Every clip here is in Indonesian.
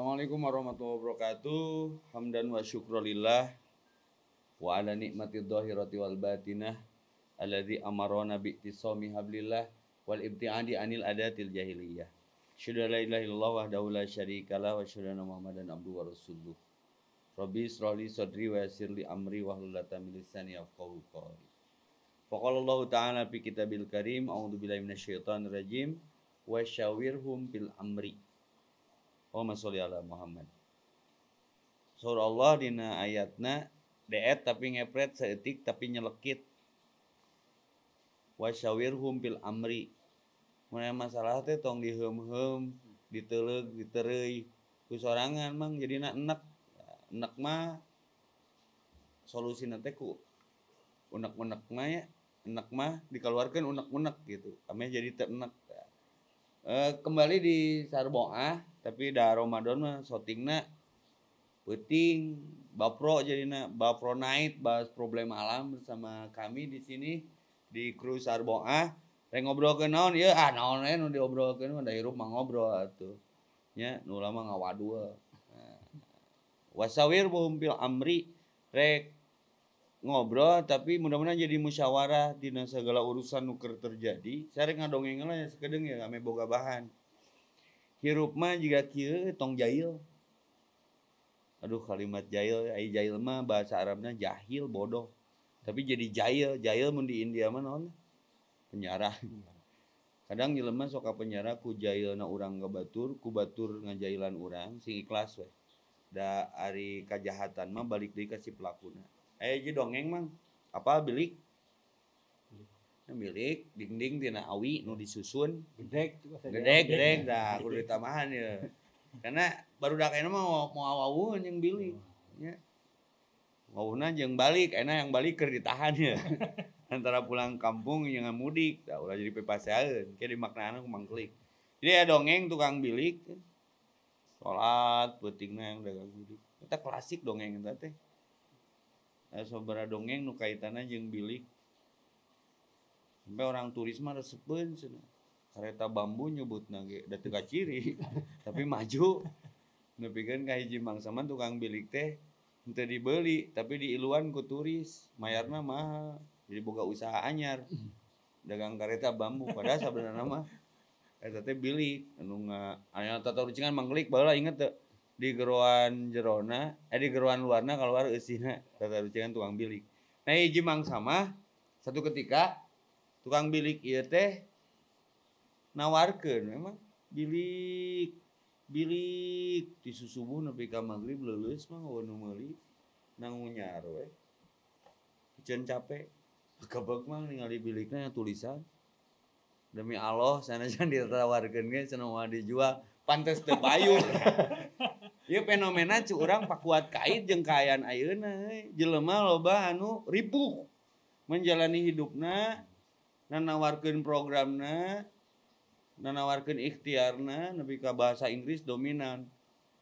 Assalamualaikum warahmatullahi wabarakatuh. Hamdan wa syukrulillah wa ala nikmati dhahirati wal batinah alladzi amarona bi ittisami hablillah wal ibtiadi anil adatil jahiliyah. Syukur la ilaha illallah wahdahu la syarikalah wa anna Muhammadan abduhu wa rasuluh. Rabbi israli sadri wa yassir li amri wa hlul min lisani yafqahu qawli. Faqala Allah Ta'ala fi kitabil karim a'udzu billahi minasyaitonir rajim wa syawirhum bil amri. Allahumma sholli ala Muhammad. Surah Allah dina ayatna deet tapi ngepret seetik tapi nyelekit. Wa syawirhum bil amri. Mun masalah teh tong diheum-heum, diteleg, ditereuy ku sorangan mang jadi enak enak mah solusi nanti ku unek-unek mah ya enak mah dikeluarkan unek-unek gitu kami jadi terenak e, kembali di Sarboah tapi dah Ramadan mah shootingna penting. Bapro jadi na Bapro Night bahas problem alam bersama kami di sini di kru Sarboah Reng ngobrol ke naon? Ya ah naon nu diobrolkeun mah dari rumah ngobrol atuh. Nya nu lama ngawadua nah. wasawir bil amri. Rek ngobrol tapi mudah-mudahan jadi musyawarah di segala urusan nuker terjadi. Saya ngadongeng lah ya sekedeng ya kami boga bahan hirup mah juga kieu tong jail Aduh kalimat jail ai jail mah bahasa Arabnya jahil bodoh tapi jadi jail jail mun di India mah naon penyarah kadang jelema ka penjara ku jailna urang ke batur ku batur ngajailan urang sing ikhlas we da ari kajahatan mah balik deui ka si pelakuna aya ge dongeng mang apa bilik milik dinding tina awi nu disusun. Gedek gedek gedek. dah kudu ditamahan ya. Karena baru dak enak mah mau awawun yang bilik ya. Ngawuna yang balik enak yang balik ker ditahan ya. Antara pulang kampung yang mudik dah ulah jadi pepasean kayak dimaknaan aku mangklik. Jadi ya dongeng tukang bilik sholat pentingnya yang dagang mudik kita klasik dongeng kita teh. Eh, sobara dongeng nu kaitannya jeung bilik sampai orang turis mah resepeun cenah kereta bambu nyebut nage da teu ciri. Tapi maju. Nepikeun ka hiji mangsaman tukang bilik teh teu dibeli tapi diiluan ku turis. Mayarna mahal jadi boga usaha anyar. Dagang kereta bambu padahal sebenarnya mah eta teh bilik. Anu aya tata rucingan manglik baheula inget teu di geruan jerona eh di geruan luarna keluar eusina tata rucingan tukang bilik. Nah hiji sama satu ketika tukang bilik ieu teh nawarkeun memang bilik bilik. Di susubuh nepi ka magrib leuleus mah nu meuli nangunyar we. Jen capek kebek mah ningali biliknya tulisan. Demi Allah sana jangan ditawarkan ge cenah dijual. Pantes teu bayu ieu fenomena cu urang pakuat kait jeung kaayaan ayeuna jelema loba anu ripuh menjalani hidupna nanawarkeun programna nanawarkeun ikhtiarna nepi ka bahasa Inggris dominan.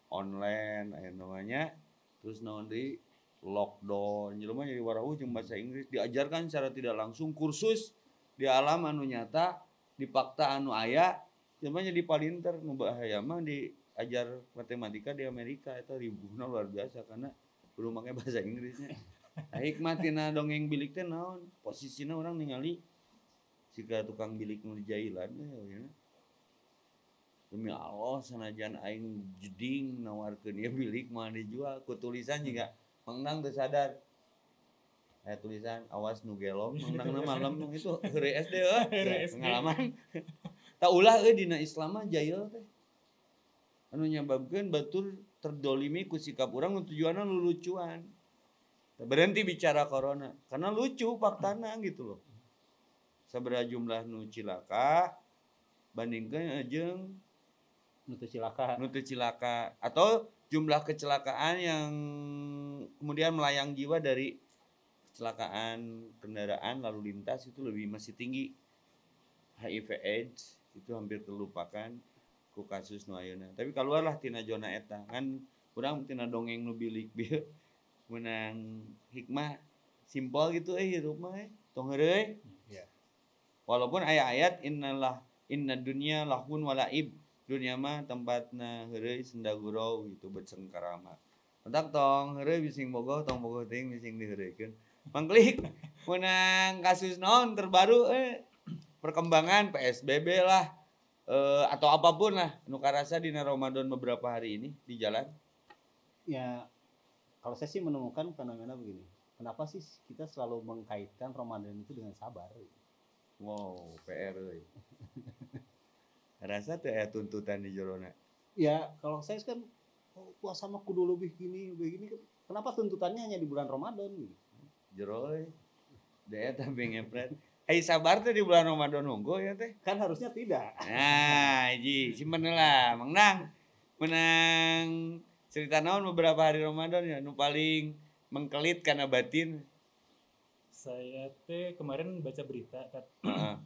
Online aya namanya terus naon di lockdown. Jelema jadi warahu jeung bahasa Inggris. Diajarkan secara tidak langsung. Kursus di alam anu nyata di fakta anu aya jelema jadi palinter. Nu bahaya mah di ajar matematika di Amerika. Itu ribuhna luar biasa karena belum pakai bahasa Inggrisnya. Nah, hikmatina dongeng bilik teh naon? Posisinya orang ningali jika tukang bilik nu jailan ya, demi Allah sanajan aing jeding nawarkeun dia bilik mah dijual ku tulisan juga menang teu sadar. Aya tulisan awas nu gelong menang malam itu heureuy SD euy pengalaman. Tak ulah euy dina Islam mah jahil teh. Anu nyebabkan batur terdolimi ku sikap orang tujuannya lucuan. Berhenti bicara corona karena lucu faktana gitu loh seberapa jumlah nu cilaka bandingkan jeng nutu cilaka. Nutu cilaka. Atau jumlah kecelakaan yang kemudian melayang jiwa dari kecelakaan kendaraan lalu lintas itu lebih masih tinggi. HIV AIDS itu hampir terlupakan ku kasus nu ayeuna. Tapi keluarlah tina zona eta. Kan kurang tina dongeng nu bilik bieu menang hikmah. Simpel gitu eh hidup mah eh tong. Walaupun ayat-ayat innalah inna dunya lahun walaib dunia mah tempatna heureuy senda gurau gitu beceng karama Entak tong heureuy bising bogoh tong bogoh ting bising diheureukeun. Mangklik menang kasus non terbaru eh? Perkembangan PSBB lah eh, atau apa pun lah nu dina Ramadan beberapa hari ini di jalan. Ya kalau saya sih menemukan fenomena begini. Kenapa sih kita selalu mengkaitkan Ramadan itu dengan sabar? Wow PR euy rasa teh aya tuntutan di jorona Ya kalau saya kan oh, puasa mah kudu lebih gini, lebih gini. Kenapa tuntutannya hanya di bulan Ramadan? Gitu? jero euy daya tapi ngepret Hei sabar teh di bulan Ramadan nunggu ya teh Kan harusnya tidak. Nah, Ji, simpen lah, Mang Nang. Menang cerita naon beberapa hari Ramadan ya, nu paling mengkelit karena batin. Saya teh kemarin baca berita.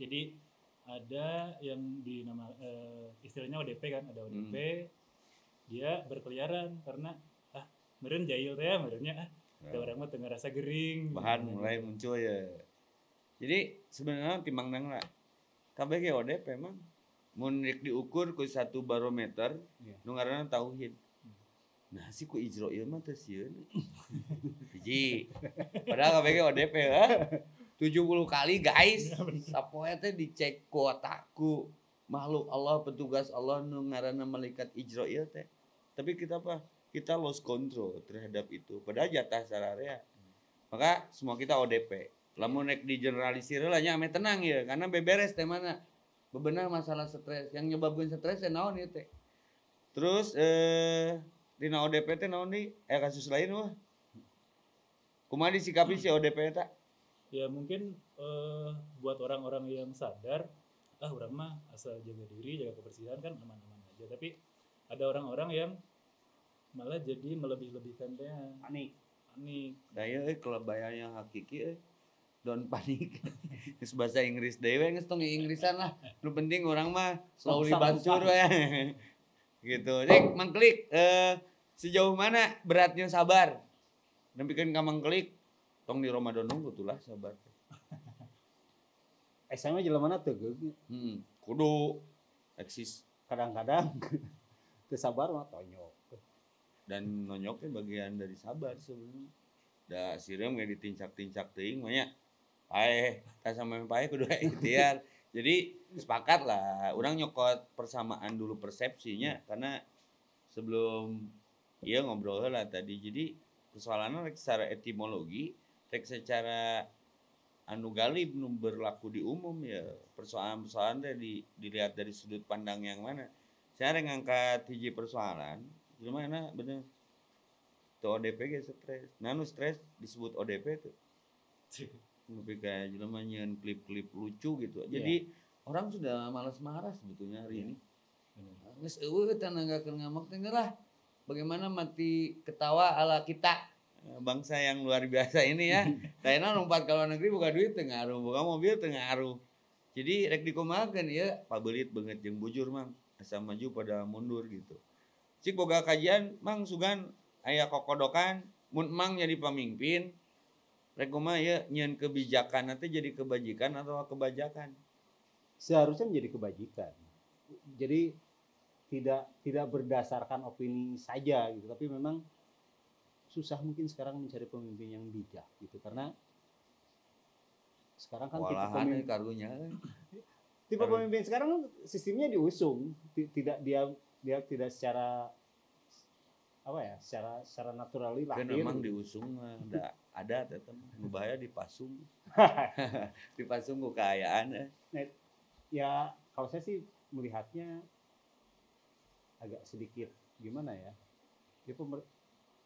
Jadi ada yang di nama eh, istilahnya ODP kan, ada ODP. Dia berkeliaran karena ah meureun jahil teh meureunnya ah ada orang mah tengah rasa gering. Bahan mulai muncul ya. Jadi sebenarnya timbang nang lah. Ge ODP emang mun rek diukur ku satu barometer Iya. nu ngaranna tauhid. Nah, si ku ijro ieu mah teu sieun. Hiji. Padahal kabeh ODP ha. 70 kali guys. Sapoe teh dicek ku otakku. Makhluk Allah, petugas Allah nu ngaranna malaikat ijro ieu teh. Tapi kita apa? Kita lost control terhadap itu. Padahal jatah sararea. Maka semua kita ODP. Lamun rek di generalisir lah nya ame tenang ya karena beberes teh mana. Bebenah masalah stres yang nyebabkeun stres teh naon ieu teh. Terus eh dina ODP teh naon nih? Eh kasus lain wah. Kumaha disikapi si ODP eta? Ya mungkin eh, buat orang-orang yang sadar ah orang mah asal jaga diri, jaga kebersihan kan aman-aman aja. Tapi ada orang-orang yang malah jadi melebih-lebihkan teh Panik. panik. Da ieu euy kelebaya yang hakiki euy. Don't panik. Geus bahasa Inggris dewe we geus tong Inggrisan lah. Nu penting orang mah slowly bansur buka. Gitu. Cek mangklik eh sejauh mana beratnya sabar? Nempikeun ka mangklik tong di Ramadan nunggu tulah sabar. Mah jelemana teu geug. Hmm, kudu eksis Kadang-kadang sabar mah tonyo. dan nonyoknya bagian dari sabar sebenarnya. Da sireum ge ditincak-tincak teuing mah nya. Pae, tak sama pae kudu ikhtiar. Jadi sepakat lah, orang nyokot persamaan dulu persepsinya karena sebelum iya ngobrol lah tadi. Jadi persoalannya secara etimologi, rek secara anu galib nu berlaku di umum ya persoalan-persoalan di, dilihat dari sudut pandang yang mana. Saya ngangkat hiji persoalan, gimana bener tuh ODP ge stres. Nah nu stres disebut ODP tuh kayak jelema nyeun klip-klip lucu gitu. Jadi orang sudah malas marah sebetulnya hari ini. Geus eueuh tenanggakeun ngamak teh lah. Bagaimana mati ketawa ala kita Eh, bangsa yang luar biasa ini ya. Kayaknya lompat ke luar negeri buka duit teu ngaruh, buka mobil teu ngaruh. Jadi rek dikumahakeun ya, pabelit banget jeung bujur mang. Asa maju pada mundur gitu. Cik boga kajian mang sugan aya kokodokan mun mang jadi pamimpin rek kumaha ya nyeun kebijakan nanti jadi kebajikan atau kebajakan. Seharusnya menjadi kebajikan. Jadi tidak tidak berdasarkan opini saja gitu, tapi memang susah mungkin sekarang mencari pemimpin yang bijak gitu karena sekarang kan tipe Walahan pemimpin, euy karunya. tipe pemimpin sekarang sistemnya diusung Ti- tidak dia dia tidak secara apa ya secara secara naturali Kan lahir memang gitu. diusung ada ada tetep nu bahaya dipasung. dipasung kekayaan eh. ya kalau saya sih melihatnya agak sedikit gimana ya ya, pemer-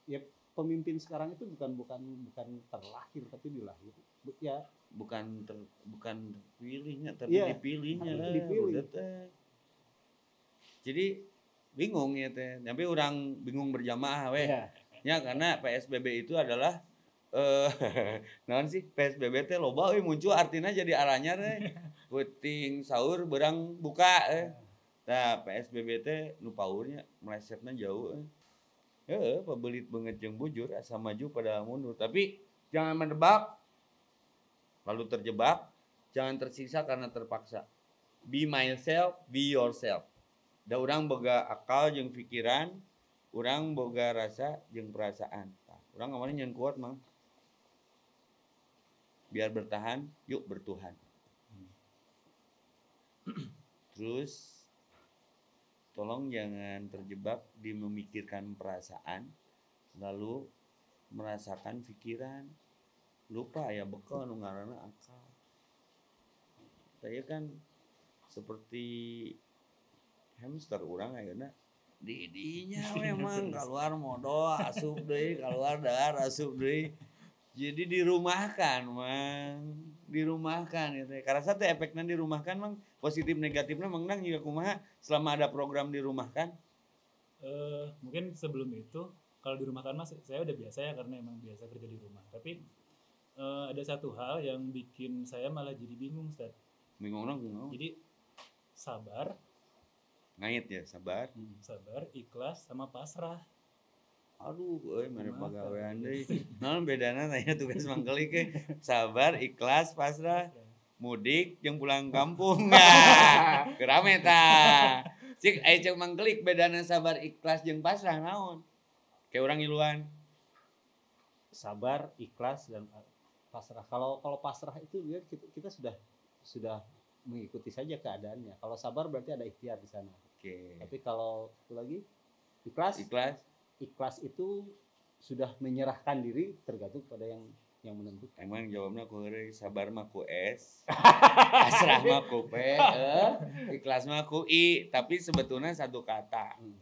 ya pemimpin sekarang itu bukan bukan bukan terlahir tapi dilahir ya bukan ter, bukan terpilihnya tapi Iya, dipilihnya lah, dipilih. Jadi bingung ya teh. Tapi orang bingung berjamaah weh. ya Ya karena PSBB itu adalah eh naon sih PSBB teh loba euy muncul artinya jadi arahnya teh. Puting sahur berang buka eh. Nah, PSBB teh nu paurnya melesetnya jauh eh. Heeh, pabelit banget jeung bujur asa maju pada mundur. Tapi jangan menebak lalu terjebak, jangan tersiksa karena terpaksa. Be myself, be yourself. Da orang boga akal jeung pikiran orang boga rasa jeung perasaan. Nah, orang kemarin yang kuat mang biar bertahan yuk bertuhan. Terus tolong jangan terjebak di memikirkan perasaan lalu merasakan pikiran. Lupa ya bekal nu akal. Saya kan seperti hamster orang ayeuna didinya memang keluar modal asup deui keluar dar asup deui jadi dirumahkan mang. Dirumahkan gitu karena satu efeknya dirumahkan mang positif negatifnya mang nang juga kumaha? Selama ada program dirumahkan? Eh, mungkin sebelum itu kalau di rumah kan mas saya udah biasa ya karena emang biasa kerja di rumah. Tapi eh, ada satu hal yang bikin saya malah jadi bingung Ustaz. bingung orang bingung. Jadi sabar ngait ya sabar. Sabar ikhlas sama pasrah. Aduh euy mere Kumaha, pagawean Kak? deui naon bedana tanya tugas mangkelik ke. Sabar ikhlas pasrah. Mudik yang pulang kampung. Nah kerame ta cik aya cek mangkelik bedana sabar ikhlas jeung pasrah naon? Kayak orang iluan sabar ikhlas dan uh, pasrah. Kalau kalau pasrah itu dia kita, kita sudah sudah mengikuti saja keadaannya. Kalau sabar berarti ada ikhtiar di sana oke. Tapi kalau itu lagi ikhlas. Ikhlas. Ikhlas itu sudah menyerahkan diri tergantung pada yang yang menentukan. Emang jawabnya ku heureuy sabar mah ku S pasrah mah ku P eh, ikhlas mah ku I. Tapi sebetulnya satu kata. Hmm.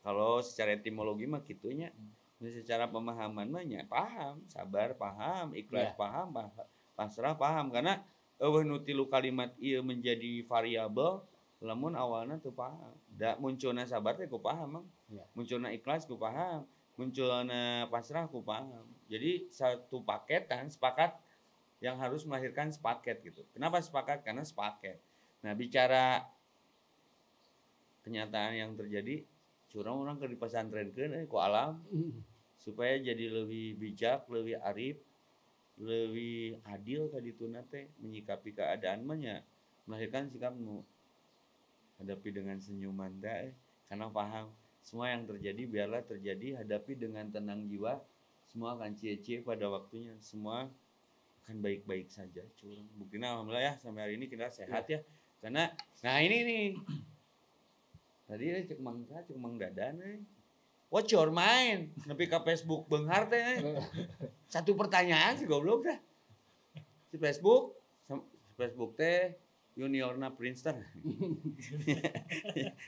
kalau secara etimologi mah gitunya Ini secara pemahaman mah nya paham sabar paham ikhlas Iya. paham pa- pasrah paham. Karena eueuh nu tilu kalimat ieu menjadi variabel lamun awalnya tuh paham. Da munculna sabar teh ku paham mang. Munculna ikhlas ku paham. Munculna pasrah ku paham. Jadi satu paketan sepakat yang harus melahirkan sepaket gitu. Kenapa sepakat? Karena sepaket. Nah bicara kenyataan yang terjadi curang orang ke di pesantren eh, ku alam. Supaya jadi lebih bijak, lebih arif, lebih adil tadi dituna teh menyikapi keadaan mah nya melahirkan sikap nu hadapi dengan senyuman teh eh, karena paham semua yang terjadi biarlah terjadi hadapi dengan tenang jiwa semua akan cie-cie pada waktunya semua akan baik-baik saja curang buktinya alhamdulillah ya sampai hari ini kita sehat ya karena nah ini nih tadi eh, cek mang Sa, cek mang dadan eh. What's your mind? Nepi ke Facebook benghar teh. eh. Satu pertanyaan sih goblok dah. Si Facebook, si Facebook teh juniorna Princeton.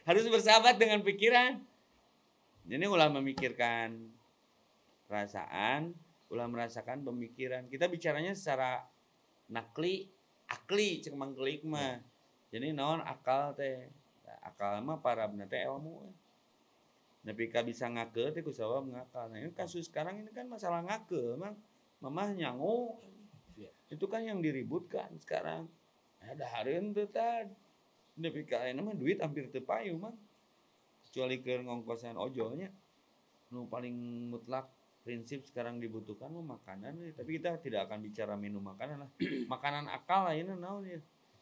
Harus bersahabat dengan pikiran. Jadi ulah memikirkan perasaan, ulah merasakan pemikiran. Kita bicaranya secara nakli, akli cek mangkelik mah. Jadi naon akal teh. Nah, akal mah para bener teh ilmu. eh. Tapi ka bisa ngake teh kusawa ngakal. Nah, ini kasus sekarang ini kan masalah ngake, emang mamah nyangu. Iya. Itu kan yang diributkan sekarang. Ada hareun teh tad. Tapi ka ayeuna mah duit hampir teu payu mah. Kecuali ke ngongkosan ojolnya. Nu paling mutlak prinsip sekarang dibutuhkan mah makanan we. tapi kita tidak akan bicara minum makanan lah. makanan akal ayeuna naon ya.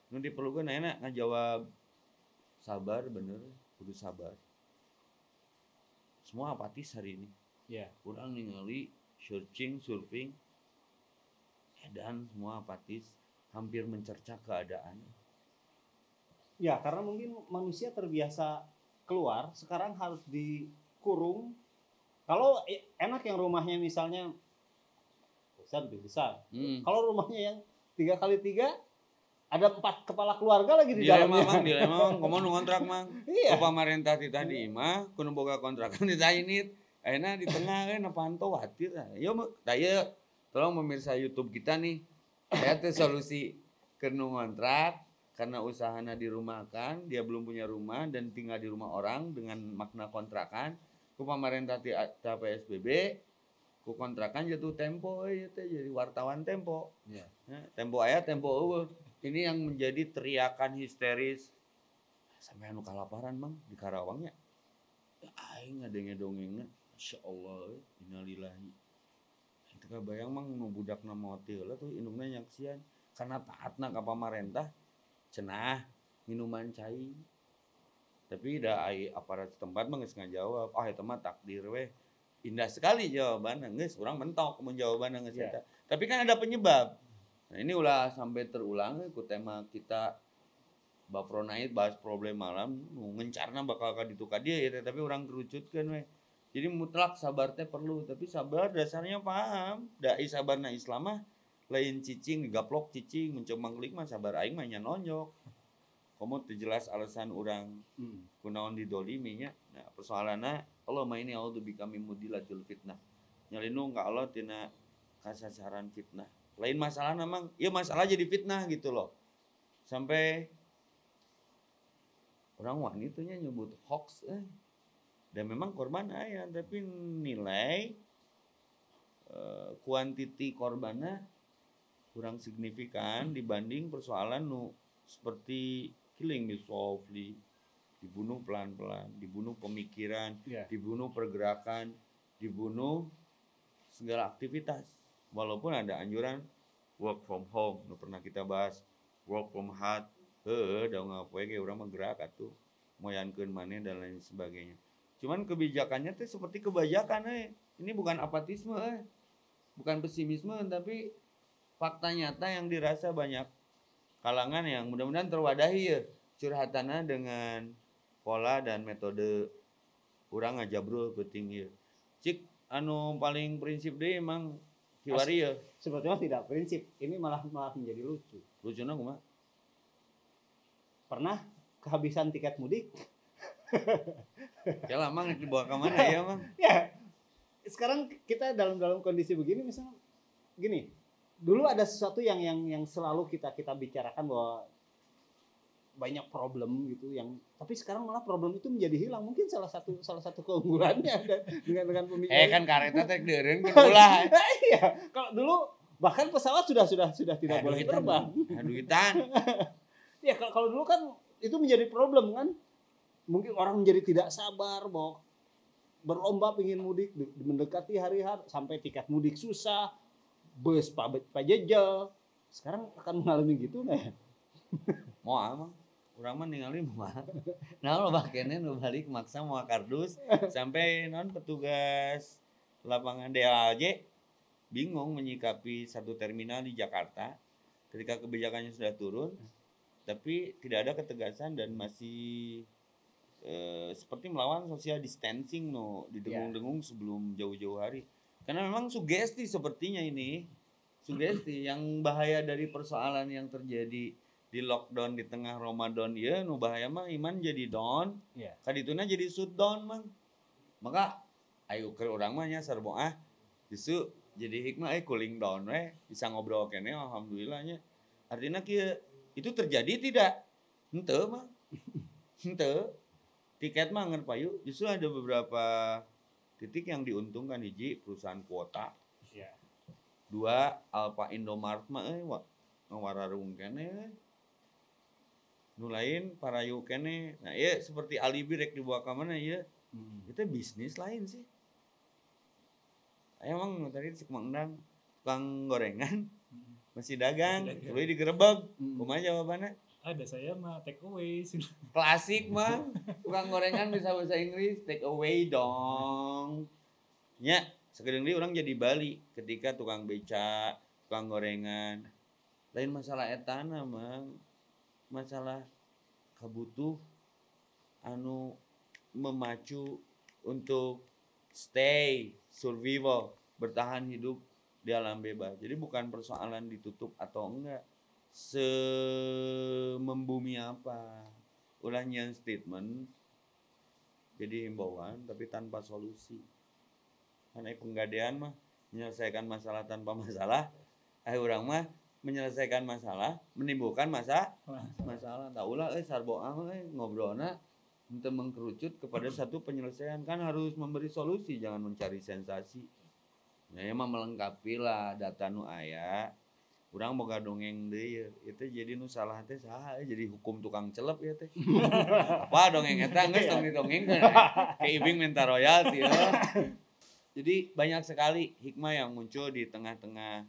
Nu diperlukeun ayeuna ngajawab sabar bener, kudu sabar. Semua apatis hari ini. ya Kurang ningali searching, surfing, dan semua apatis, hampir mencerca keadaan. ya karena mungkin manusia terbiasa keluar sekarang harus dikurung kalau e- enak yang rumahnya misalnya besar lebih besar Hmm. kalau rumahnya yang tiga kali tiga ada empat kepala keluarga lagi di Dilema dalamnya mang, dilema mang, ngomong nu kontrak mang. iya Ku pamarentah ti tadi mah kudu boga kontrakan di ini. Ayeuna di tengah kan panto watir. Yo taya tolong pemirsa YouTube kita nih. Saya teh solusi ke nu ngontrak karena usahana dirumahkan, dia belum punya rumah dan tinggal di rumah orang dengan makna kontrakan. Ku pamarentah ti PSBB ku kontrakan jatuh tempo euy teh jadi wartawan tempo. Iya. Nah, tempo aya tempo eueuh. Ini yang menjadi teriakan histeris sampai anu kalaparan mang di Karawangnya ya aing ngadenge dongengna Masya Allah eh, innalillahi bayang mang nu budak nama hotel tuh indungna nyaksian karena taatna ka pamarentah cenah minuman cai. Tapi da ai aparat setempat mah geus ngajawab ah eta mah takdir weh. Indah sekali jawabannya. Geus urang mentok mun jawabannya geus Iya. eta. Tapi kan ada penyebab. Nah ini ulah sampai terulang ku tema kita Bafronait bahas problem malam. Ngencarna bakal ka ditu ka dieu ya tapi orang kerucutkeun we jadi mutlak sabar teh perlu tapi sabar dasarnya paham. Dai sabarna Islam mah lain cicing digaplok cicing mencoba klik mah sabar aing mah nya nonjok. Komo teu jelas alasan orang Hmm. kunaon didoliminya. Nah persoalannya Allah mah ini Allah bikami mudilatul fitnah. Nyalindung ka Allah tina kasasaran fitnah. Lain masalah memang ya masalah jadi fitnah gitu loh. Sampai orang wanitanya nyebut hoax eh. Dan memang korban ayah tapi nilai eh, kuantiti korbannya kurang signifikan dibanding persoalan nu seperti killing me softly dibunuh pelan-pelan dibunuh pemikiran Iya. dibunuh pergerakan dibunuh segala aktivitas walaupun ada anjuran work from home nu pernah kita bahas work from home heeh da ngapoe ge urang mah gerak atuh moyankeun maneh dan lain sebagainya cuman kebijakannya teh seperti kebajakan eh ini bukan apatisme eh bukan pesimisme tapi fakta nyata yang dirasa banyak kalangan yang mudah-mudahan terwadahi ya curhatannya dengan pola dan metode orang ngajabrul penting ya cik anu paling prinsip deh emang kiwari ya Sebetulnya tidak prinsip. Ini malah malah menjadi lucu. lucunya kumaha Pernah kehabisan tiket mudik? Ya lah mang dibawa ke mana? Ya mang. Ya sekarang kita dalam dalam kondisi begini misalnya gini dulu ada sesuatu yang yang yang selalu kita kita bicarakan bahwa banyak problem gitu yang tapi sekarang malah problem itu menjadi hilang. Mungkin salah satu salah satu keunggulannya dan dengan dengan pemikiran. Eh kan kareta teh deureun kan ulah. Iya kalau dulu bahkan pesawat sudah sudah sudah tidak boleh Aduh, terbang. Duitan ya kalau kalau dulu kan itu menjadi problem kan mungkin orang menjadi tidak sabar bahwa berlomba ingin mudik de- mendekati hari hari sampai tiket mudik susah bus pajajal sekarang akan mengalami gitu nggak ya? mau emang urang mah ningali mah nah lo bakene nu balik maksa mau kardus sampai non petugas lapangan DLJ bingung menyikapi satu terminal di Jakarta. Ketika kebijakannya sudah turun tapi tidak ada ketegasan dan masih eh, seperti melawan social distancing no didengung-dengung sebelum jauh-jauh hari. Karena memang sugesti sepertinya ini sugesti yang bahaya dari persoalan yang terjadi di lockdown di tengah Ramadan. Ya nu bahaya mah iman jadi down Iya. kadituna jadi shutdown mang maka ayo ke orang mah nya ah justru jadi hikmah eh cooling down we bisa ngobrol kene alhamdulillahnya artinya kieu itu terjadi tidak? Henteu mah. Henteu tiket mah ngan payu justru ada beberapa titik yang diuntungkan hiji perusahaan kuota Iya. dua Alfa Indomart mah eh wa ngawararung kene eh. nu lain parayu kene nah ya seperti alibi rek dibawa ke mana ya Hmm. itu bisnis lain sih emang tadi si Undang tukang gorengan masih dagang Masih dagang. tapi digerebek Hmm. kumaha jawabannya ada saya mah take away. Klasik mah tukang gorengan bisa bahasa Inggris take away dong. Nya sekedeng deui orang jadi Bali ketika tukang beca tukang gorengan. Lain masalah etana mang masalah kabutuh anu memacu untuk stay survival bertahan hidup di alam bebas. Jadi bukan persoalan ditutup atau enggak se membumi apa? Ulahnya statement. Jadi himbauan tapi tanpa solusi. Karena penggadean mah menyelesaikan masalah tanpa masalah. Eh orang mah menyelesaikan masalah menimbulkan masa masalah. Tak ulah eh sarboang eh ngobrolna untuk mengkerucut kepada satu penyelesaian. Kan harus memberi solusi jangan mencari sensasi. Ya emang melengkapi lah data nu aya urang boga dongeng deui itu jadi nu salah teh saha eh, jadi hukum tukang celep ya teh. Apa dongeng eta geus tong didongengkeun ke ibing minta royalti ya. jadi banyak sekali hikmah yang muncul di tengah-tengah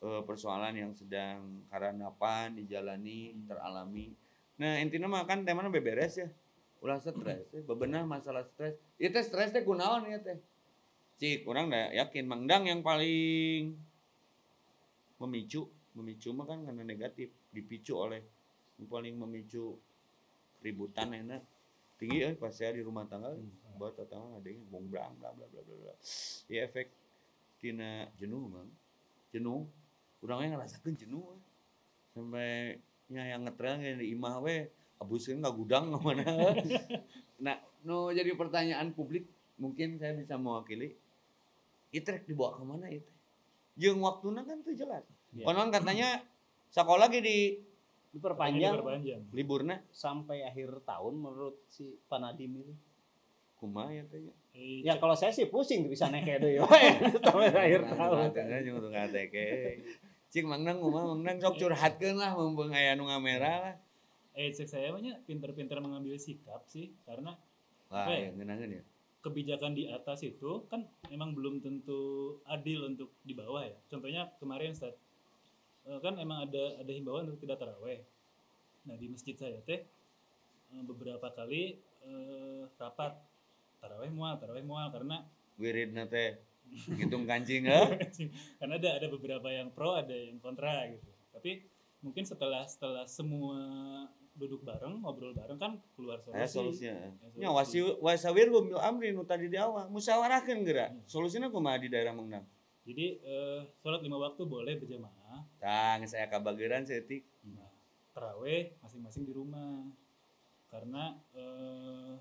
eh, persoalan yang sedang karanapan dijalani teralami. Nah intinya mah kan temanya beberes ya. Ulah stres teh bebenah masalah stres. Ieu teh stres teh kunaon ieu teh. Cik urang da yakin mangdang yang paling memicu memicu mah kan karena negatif dipicu oleh yang paling memicu keributan enak tinggi eh pas saya di rumah tangga buat tetangga ada yang bong bla bla bla bla bla. Ya efek tina jenuh bang. Jenuh. Urangnya ngerasakan jenuh sampai nya yang ngetrail yang di imah we abuskeun nggak gudang ke mana nah no jadi pertanyaan publik mungkin saya bisa mewakili itu rek dibawa ke mana itu jeung waktunya kan tuh jelas Iya. konon katanya sekolah lagi di diperpanjang diperpanjang. liburna sampai akhir tahun menurut si Panadim itu. kumaha ya teh Eh, Ya cek- kalau saya sih pusing bisa naik deui sampai akhir tahun. Tengah jeung untuk ngateke. Cik Mangnang kumaha Mangnang sok curhatkeun lah mumpung aya nu ngamera lah. eh cek saya mah pinter-pinter mengambil sikap sih karena Wah, ya? ya ngeunangeun ya. Kebijakan di atas itu kan emang belum tentu adil untuk di bawah ya. Contohnya kemarin saat eh, kan emang ada ada himbauan untuk tidak taraweh. Nah di masjid saya teh eh, beberapa kali eh, rapat taraweh mual taraweh mual karena Wiridna teh ngitung kancing eh. karena ada ada beberapa yang pro ada yang kontra gitu. Tapi mungkin setelah setelah semua duduk bareng ngobrol bareng kan keluar solusi. Aya solusinya. Ya, Nya wasi wasawir bil amri nu tadi di awal musyawarahkeun geura. Hmm. Solusina kumaha di daerah Mangnang? Jadi eh, sholat lima waktu boleh berjamaah. Tang saya kabageran setik. Nah, teraweh masing-masing di rumah karena eh,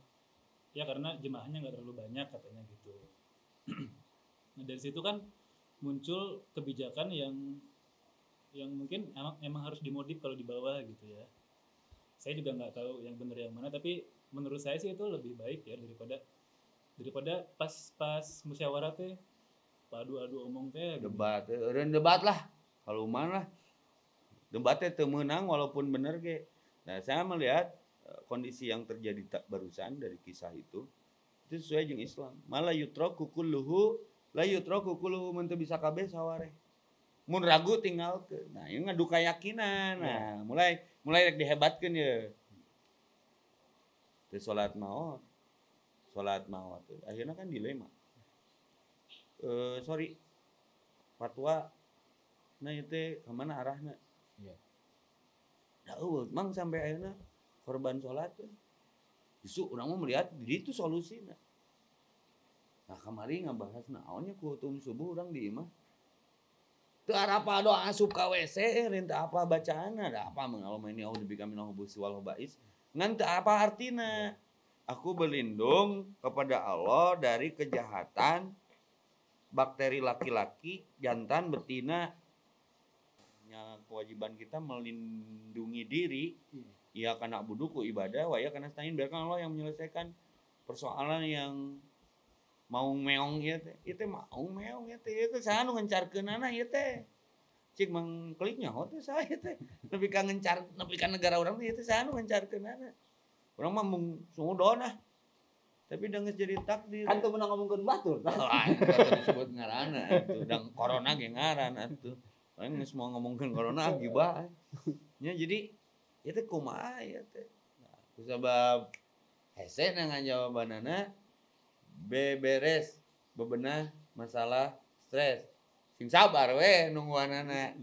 ya karena jemaahnya nggak terlalu banyak katanya gitu. nah dari situ kan muncul kebijakan yang yang mungkin emang, emang harus dimodif kalau di bawah gitu ya. Saya juga nggak tahu yang benar yang mana tapi menurut saya sih itu lebih baik ya daripada daripada pas pas musyawarah teh adu-adu omong teh. Debat, eh, eureun debat lah. Kalau mana debat teh teu meunang walaupun bener ge. Nah, saya melihat eh, kondisi yang terjadi tak barusan dari kisah itu itu sesuai jeung Islam. Malah yutraku kulluhu la yutraku kulluhu mun teu bisa kabeh saware. Mun ragu tinggal ke. Nah, ini ngadu keyakinan. Nah, mulai mulai rek dihebatkeun ya. Teu salat maot. Salat maot. Akhirnya kan dilema. Eh sorry. Fatwa nah itu ke mana arahnya? Iya. Nah, mang sampai akhirnya korban sholat. Justru orang mau melihat di itu solusinya. Nah kemarin ngebahas naonnya kutum subuh orang di imah. Apa doa asup ka WC, rintah apa bacaan ada apa mengalami ini Allah dibika minal hubusi wal bais. Ngan teu apa artina? Aku berlindung kepada Allah dari kejahatan bakteri laki-laki, jantan, betina. Ya, kewajiban kita melindungi diri ya karena buduku ibadah waya karena stain biarkan Allah yang menyelesaikan persoalan yang mau meong ya teh itu mau meong ya teh itu saya nu ngencarkeun anak ya teh cik mengkliknya oh teh saya teh nepi ka ngencar nepi ka negara orang teh itu saya nu ngencarkeun anak orang mah mung sungudon ah tapi udah jadi takdir Kan tuh menang ngomongkeun batur. tah. Ah, disebut ngaranna atuh dan corona ge ngaran atuh. Paling geus mau ngomongkeun corona gibah. Nya jadi itu kumaha ya teh. Nah, kusabab hese na ngajawabanana beberes bebenah masalah stres. Sing sabar we nungguanana.